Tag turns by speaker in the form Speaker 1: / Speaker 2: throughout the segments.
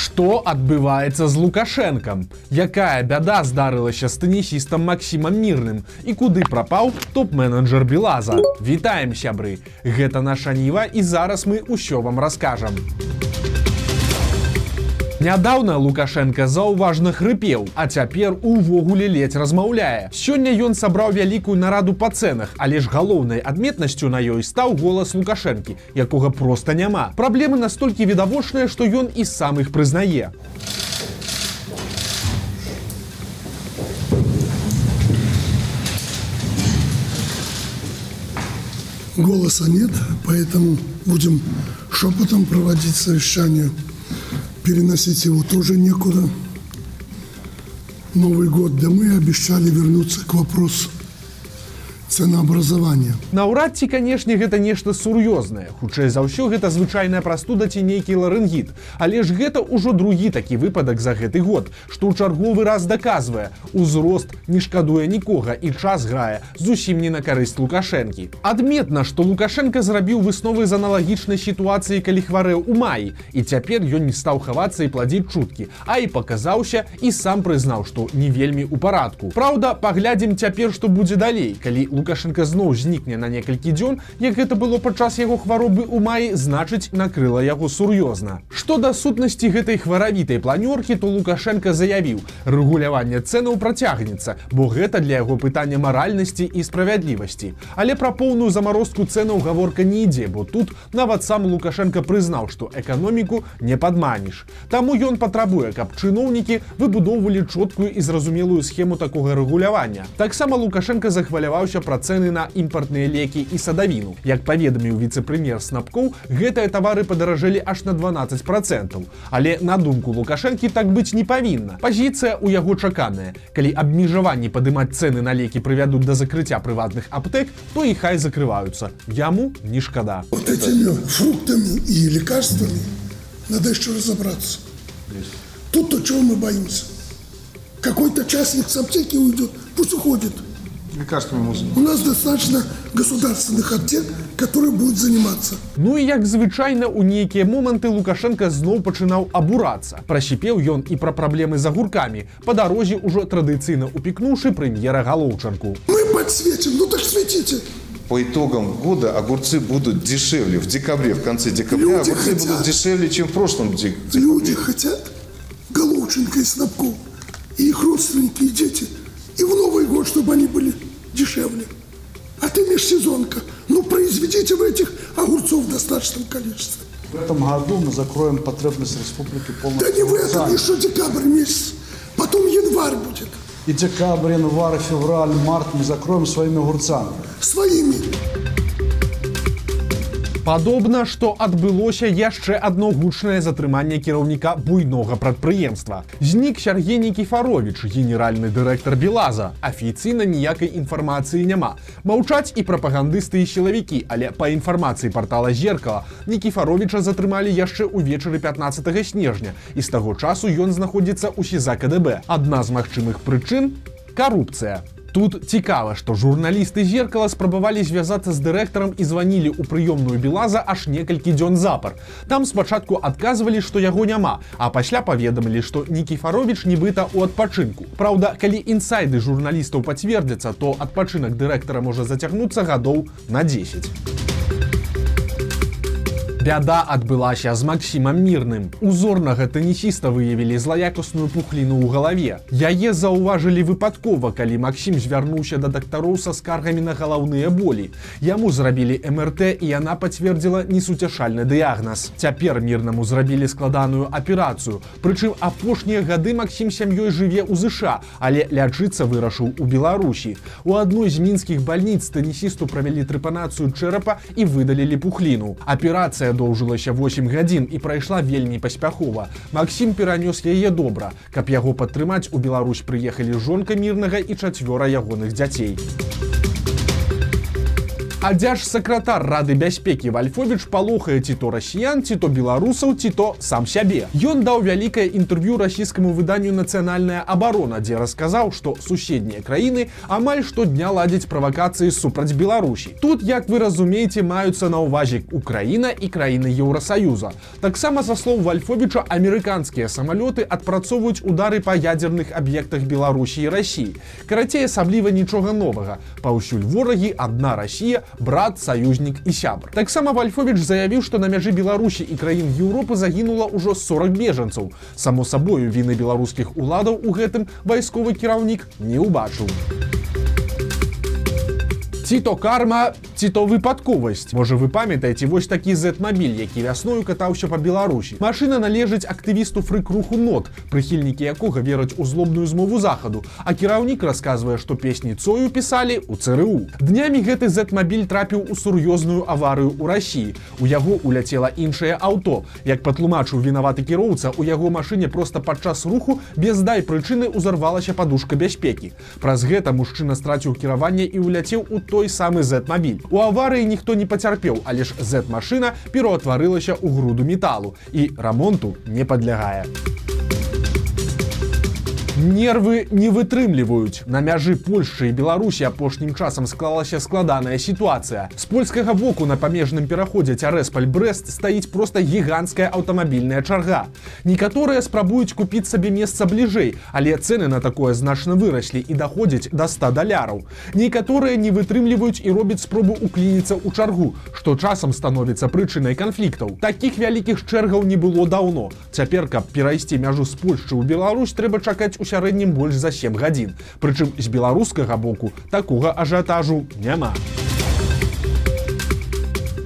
Speaker 1: Што адбываецца з лукашэнкам якая бяда здарылася з тэнісістам Масімам мірным і куды прапаў топ-менеджер белаза? Вітаем сябры. Гэта наша ніва і зараз мы ўсё вам раскажам Нядаўна Лукашенко заўважна хрыпеў, а цяпер увогуле ледзь размаўляе. Сёння ён сабраў вялікую нараду па цэнах, але ж галоўнай адметнасцю на ёй стаў голас Лукашэнкі, якога проста няма. Праблемы настолькі відавочныя, што ён і сам іх прызнае.
Speaker 2: Голоса нет, поэтому будем шепотом проводить совещание переносить его тоже некуда. Новый год, да мы обещали вернуться к вопросу ценообразования.
Speaker 1: Наўрад ці, канешне, гэта нешта сур'ёзнае. Хутчэй за ўсё гэта звычайная прастуда ці нейкі ларынгіт. Але ж гэта ўжо другі такі выпадак за гэты год, што ў чарговы раз даказвае. Узрост не шкадуе нікога і час грае зусім не на карысць лукашэнкі. Адметна, што Лукашенко зрабіў высновы з аналагічнай сітуацыі, калі хварэў у маі. І цяпер ён не стаў хавацца і пладзіць чуткі, а і паказаўся і сам прызнаў, што не вельмі ў парадку. Праўда, паглядзім цяпер, што будзе далей, калі лукашенко зноў знікне на некалькі дзён. Як гэта было падчас яго хваробы ў маі значыць накрыла яго сур'ёзна. Што да сутнасці гэтай хваравітай планёркі то лукашенко заявіў рэгуляванне цэнаў працягнецца бо гэта для яго пытання маральнасці і справядлівасці. Але пра поўную замарозку цэнаў гаворка не ідзе бо тут нават сам лукашенко прызнаў што эканоміку не падманіш. Таму ён патрабуе каб чыноўнікі выбудоўвалі чоткую і зразумелую схему такога рэгулявання. Таксама лукашенко захваляваўся пра цэны на імпартныя лекі і садавіну. Як паведаміў віцэ-прэм'ер снапкоў, гэтыя тавары падаражэлі аж на 12 процентаў. Але на думку Лукашэнкі так быць не павінна. Пазіцыя ў яго чаканая. Калі абмежаванні падымаць цэны на лекі прывядуць да закрыцця прыватных аптэк, то і хай закрываюцца. Яму не шкада.
Speaker 2: Вот этими фруктами и лекарствами надо еще разобраться. Тут то чего мы боимся? Какой-то частник с аптеки уйдет, пусть уходит
Speaker 3: лекарствами можно.
Speaker 2: У нас достаточно государственных аптек, которые будут заниматься.
Speaker 1: Ну і як звычайна у нейкія моманты Лукашенко зноў пачынаў абурацца. Прасіпеў ён і пра праблемы з агуркамі. Па дарозе ўжо традыцыйна упікнуўшы прэм'ера галоўчанку.
Speaker 2: Мы подсветим, ну так светите.
Speaker 3: По итогам года огурцы будут дешевле. В декабре, в конце декабря
Speaker 2: Люди
Speaker 3: огурцы
Speaker 2: хотят.
Speaker 3: будут дешевле, чем в прошлом дек- декабре.
Speaker 2: Люди хотят Головченко и Снабков, и их родственники, и дети, и в Новый год, чтобы они были дешевле. А ты межсезонка. Ну, произведите в этих огурцов в достаточном количестве.
Speaker 4: В этом году мы закроем потребность республики
Speaker 2: Да
Speaker 4: полностью.
Speaker 2: не в этом,
Speaker 4: огурцах.
Speaker 2: еще декабрь месяц. Потом январь будет.
Speaker 4: И декабрь, январь, февраль, март мы закроем своими огурцами.
Speaker 2: Своими.
Speaker 1: Падобна, што адбылося яшчэ адно гучнае затрыманне кіраўніка буйнога прадпрыемства. Знік Сергей Нікіфарович, генеральны дырэктар Белаза. Афіцыйна ніякай інфармацыі няма. Маўчаць і прапагандысты і сілавікі, але па інфармацыі портала зеркала Нікіфаровича затрымалі яшчэ ўвечары 15 снежня і з таго часу ён знаходзіцца ў СІЗа КДБ. Адна з магчымых прычын карупцыя. Тут цікава, што журналісты зеркала спрабавалі звязацца з дырэктарам і званілі ў прыёмную белаза аж некалькі дзён запар. Там спачатку адказвалі, што яго няма, а пасля паведамілі, што Нікіфарович нібыта ў адпачынку. Праўда, калі інсайды журналістаў пацвердзяцца, то адпачынак дырэктара можа зацягнуцца гадоў на 10. Бяда адбылася з Максімам мірным. Узорнага тэнісіста выявілі злаякасную пухліну ў галаве. Яе заўважылі выпадкова, калі Максім звярнуўся да дактароў са скаргамі на галаўныя болі. Яму зрабілі МРТ і яна пацвердзіла несуцяшальны дыягназ. Цяпер мірнаму зрабілі складаную аперацыю. Прычым апошнія гады Максім сям'ёй жыве ў ЗША, але лячыцца вырашыў у Беларусі. У адной з мінскіх бальніц тэнісісту правялі трэпанацыю чэрапа і выдалілі пухліну. Аперацыя доўжылася 8 гадзін і прайшла вельмі паспяхова. Максім перанёс яе добра. Каб яго падтрымаць, у Беларусь прыехалі жонка мірнага і чацвёра ягоных дзяцей. А дзяж сакратар рады бяспекі? Вальфович палохае ці то расіян ці то беларусаў ці то сам сябе. Ён даў вялікае інтэрв'ю расійскаму выданню нацыянальная абарона дзе расказаў што суседнія краіны амаль штодня ладзяць правакацыі супраць беларусі. Тут як вы разумееце маюцца на ўвазе украіна і краіны еўросаюза таксама за слоў вальфовича амерыканскія самалёты адпрацоўваюць удары па ядзерных аб'ектах беларусі і рассіі карацей асабліва нічога новага. Паўсюль ворагі адна Росія брат саюзнік і сябр. Таксама вальфович заявіў што на мяжы беларусі і краін еўропы загінула ўжо 40 бежанцаў. Само сабою віны беларускіх уладаў у гэтым вайсковы кіраўнік не ўбачыў ці то карма ці то выпадковасць можа вы памятаеце вось такі зетмабіль які вясною катаўся по беларусі. Машина належыць актывісту фрыкруху нот прыхільнікі якога вераць у злобную змову захаду. А кіраўнік расказвае што песні цою пісалі у цру днямі гэты зетмабіль трапіў у сур'ёзную аварыю ў рассіі у яго уляцела іншае аўто. Як патлумачыў вінаваты кіроўца у яго машыне просто падчас руху без дай прычыны ўзарвалася падушка бяспекі. Праз гэта мужчына страціў кіраванне і уляцеў у той той самы Z-мабіль. У аварыі ніхто не пацярпеў, але ж Z-машына пераўтварылася ў груду металу і рамонту не падлягае нервы не вытрымліваюць. На мяжы польшчы і беларусі апошнім часам склалася складаная сітуацыя. З польскага боку на памежным пераходзе цярэспаль брест стаіць просто гіганцкая аўтамабільная чарга. Некаторыя спрабуюць купіць сабе месца бліжэй але цены на такое значна выраслі і даходзяць до 100 даляраў. Некаторыя не вытрымліваюць і робяць спробу уклініцца ў чаргу што часам становіцца прычынай канфліктаў. Таких вялікіх чэргаў не было даўно цяпер каб перайсці мяжу з польшчы ў Беларусь трэба чакаць у сярэднім больш за 7 гадзін. Прычым з беларускага боку такога ажыятажу няма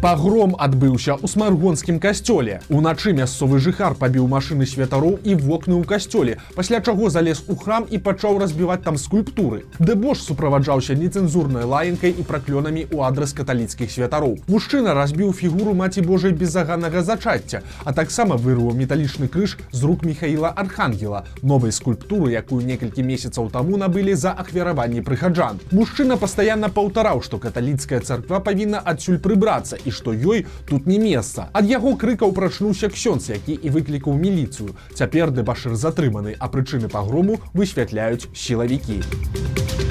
Speaker 1: пагром адбыўся ў смаргонскім касцёле. Уначы мясцовы жыхар пабіў машыны святароў і вокны ў касцёле пасля чаго залез у храм і пачаў разбіваць там скульптуры. Дэбош суправаджаўся нецэнзурнай лаянкай і праклёнамі ў адрас каталіцкіх святароў. Мужчына разбіў фігуру маці Божай безаганнага зачацця а таксама вырваў металічны крыж з рук михаила архангела новай скульптуры якую некалькі месяцаў таму набылі за ахвяраванні прыхаджан мужчына пастаянна паўтараў што каталіцкая царква павінна адсюль прыбрацца і што ёй тут не месца ад яго крыкаў прачнуўся ксёнц які і выклікаў міліцыю. Цяпер дэбашыр затрыманы а прычыны пагрому высвятляюць сілавікі. у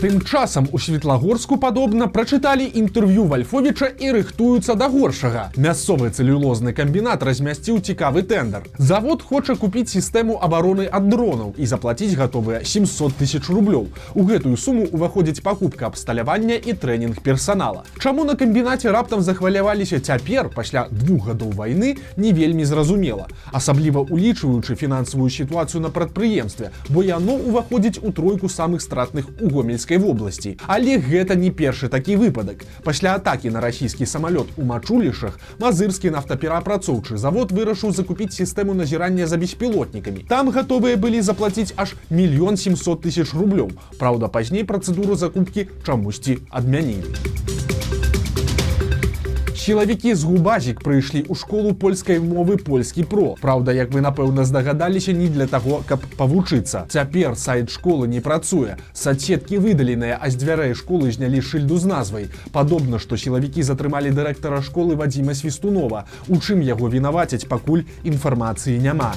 Speaker 1: Тым часам у светлагорску падобна прачыталі інтэрв'ю вальфовіча і рыхтуюцца да горшага. Мясцовы цэлюлозны камбінат размясціў цікавы тендер. Завод хоча купіць сістэму абароны ад дронаў і заплаціць гатовыя 700 тысяч рублёў. У гэтую суму ўваходзіць пакупка абсталявання і трэнінг персанала. Чаму на камбінаце раптам захваляваліся цяпер пасля двух гадоў вайны не вельмі зразумела. Асабліва улічваючы фінансавую сітуацыю на прадпрыемстве, бо яно ўваходзіць у тройку самых стратных у гомельскай Луганскай вобласці. Але гэта не першы такі выпадак. Пасля атакі на расійскі самалёт у мачулішах мазырскі нафтаперапрацоўчы завод вырашыў закупіць сістэму назірання за беспілотнікамі. Там гатовыя былі заплаціць аж мільён 700 тысяч рублёў. Праўда, пазней працэдуру закупкі чамусьці адмянілі сілавікі з губазік прыйшлі ў школу польскай мовы польскі про. Праўда як вы напэўна здагадаліся не для таго каб павучыцца. Цяпер сайт школы не працуе. Садсеткі выдаленыя а з дзвярэй школы знялі шыльду з назвай. Падобна што сілавікі затрымалі дырэктара школы вадзіма свістунова. У чым яго вінавацяць пакуль інфармацыі няма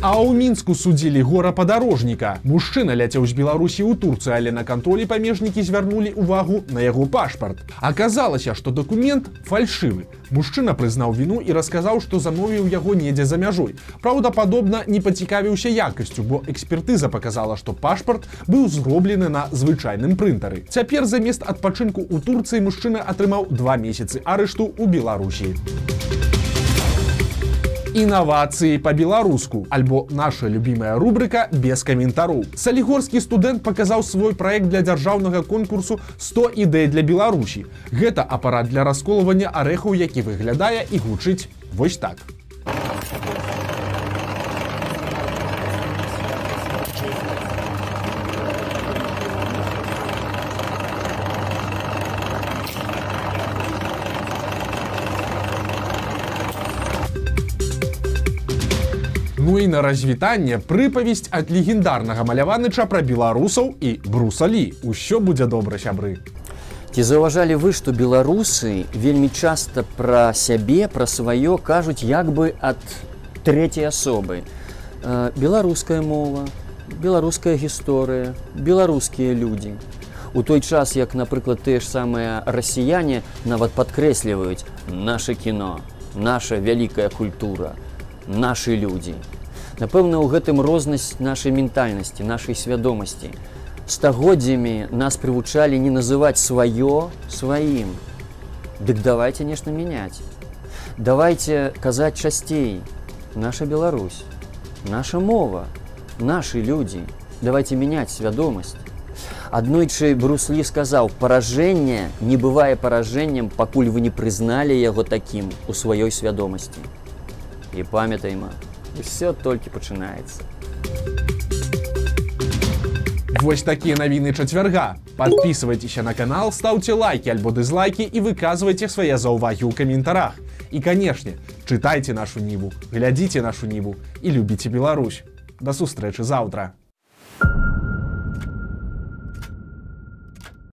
Speaker 1: А ў мінску судзілі гора-падарожніка. Мужчына ляцеў з Беларусі ў Турцыі, але на кантролі памежнікі звярнулі ўвагу на яго пашпарт. Аказалася, што дакумент фальшывы. Мужчына прызнаў віну і расказаў, што замовіў яго недзе за мяжой. Праўдападобна не пацікавіўся якасцю, бо экспертыза показала, што пашпарт быў зроблены на звычайным прынтары. Цяпер замест адпачынку ў Турцыі мужчына атрымаў два месяцы арышту ў Беларусі інавацыі по-беларуску альбо наша любимая рубрика без каментароў салігорскі студэнт показаў свой проект для дзяржаўнага конкурсу 100 ідэй для беларусі гэта апарат для расколывання арэхаў які выглядае і гучыць вось так і на развітанне прыпавесць ад легендарнага маляваныча пра беларусаў і брусалі усё будзе добра сябры
Speaker 5: Ці заўважалі вы, што беларусы вельмі часта пра сябе, пра сваё кажуць як бы ад трэцяй асобы. Э, Беларуская мова, беларуская гісторыя, беларускія людзі. У той час, як, напрыклад, тыя ж самыя расіяне нават падкрэсліваюць наше кіно, наша вялікая культура, нашы людзі. Напэўна, у гэтым рознасць нашай ментальнасці, нашай свядомасці стагоддзямі нас прывучалі не называць сваё сваім. Дык давайте нешта мяняць. Давайте казаць часцей наша Беларусь, наша мова, нашы людзі, давайте мяняць свядомасць. Аднойчы Бруслі сказаў: паражэнне не бывае паражэннем, пакуль вы не прызналі яго такім у сваёй свядомасці. І памятайма, усё толькі пачынаецца.
Speaker 1: Вось такія навіны чацвярга. Подписывайтеся на канал, ставьте лайки альбо дызлайки і выказвайце свае заўвагі ў каментарах. І канешне, чытайце нашу ніву, глядзіце нашу ніву і любіце Беларусь. Да сустрэчы заўтра.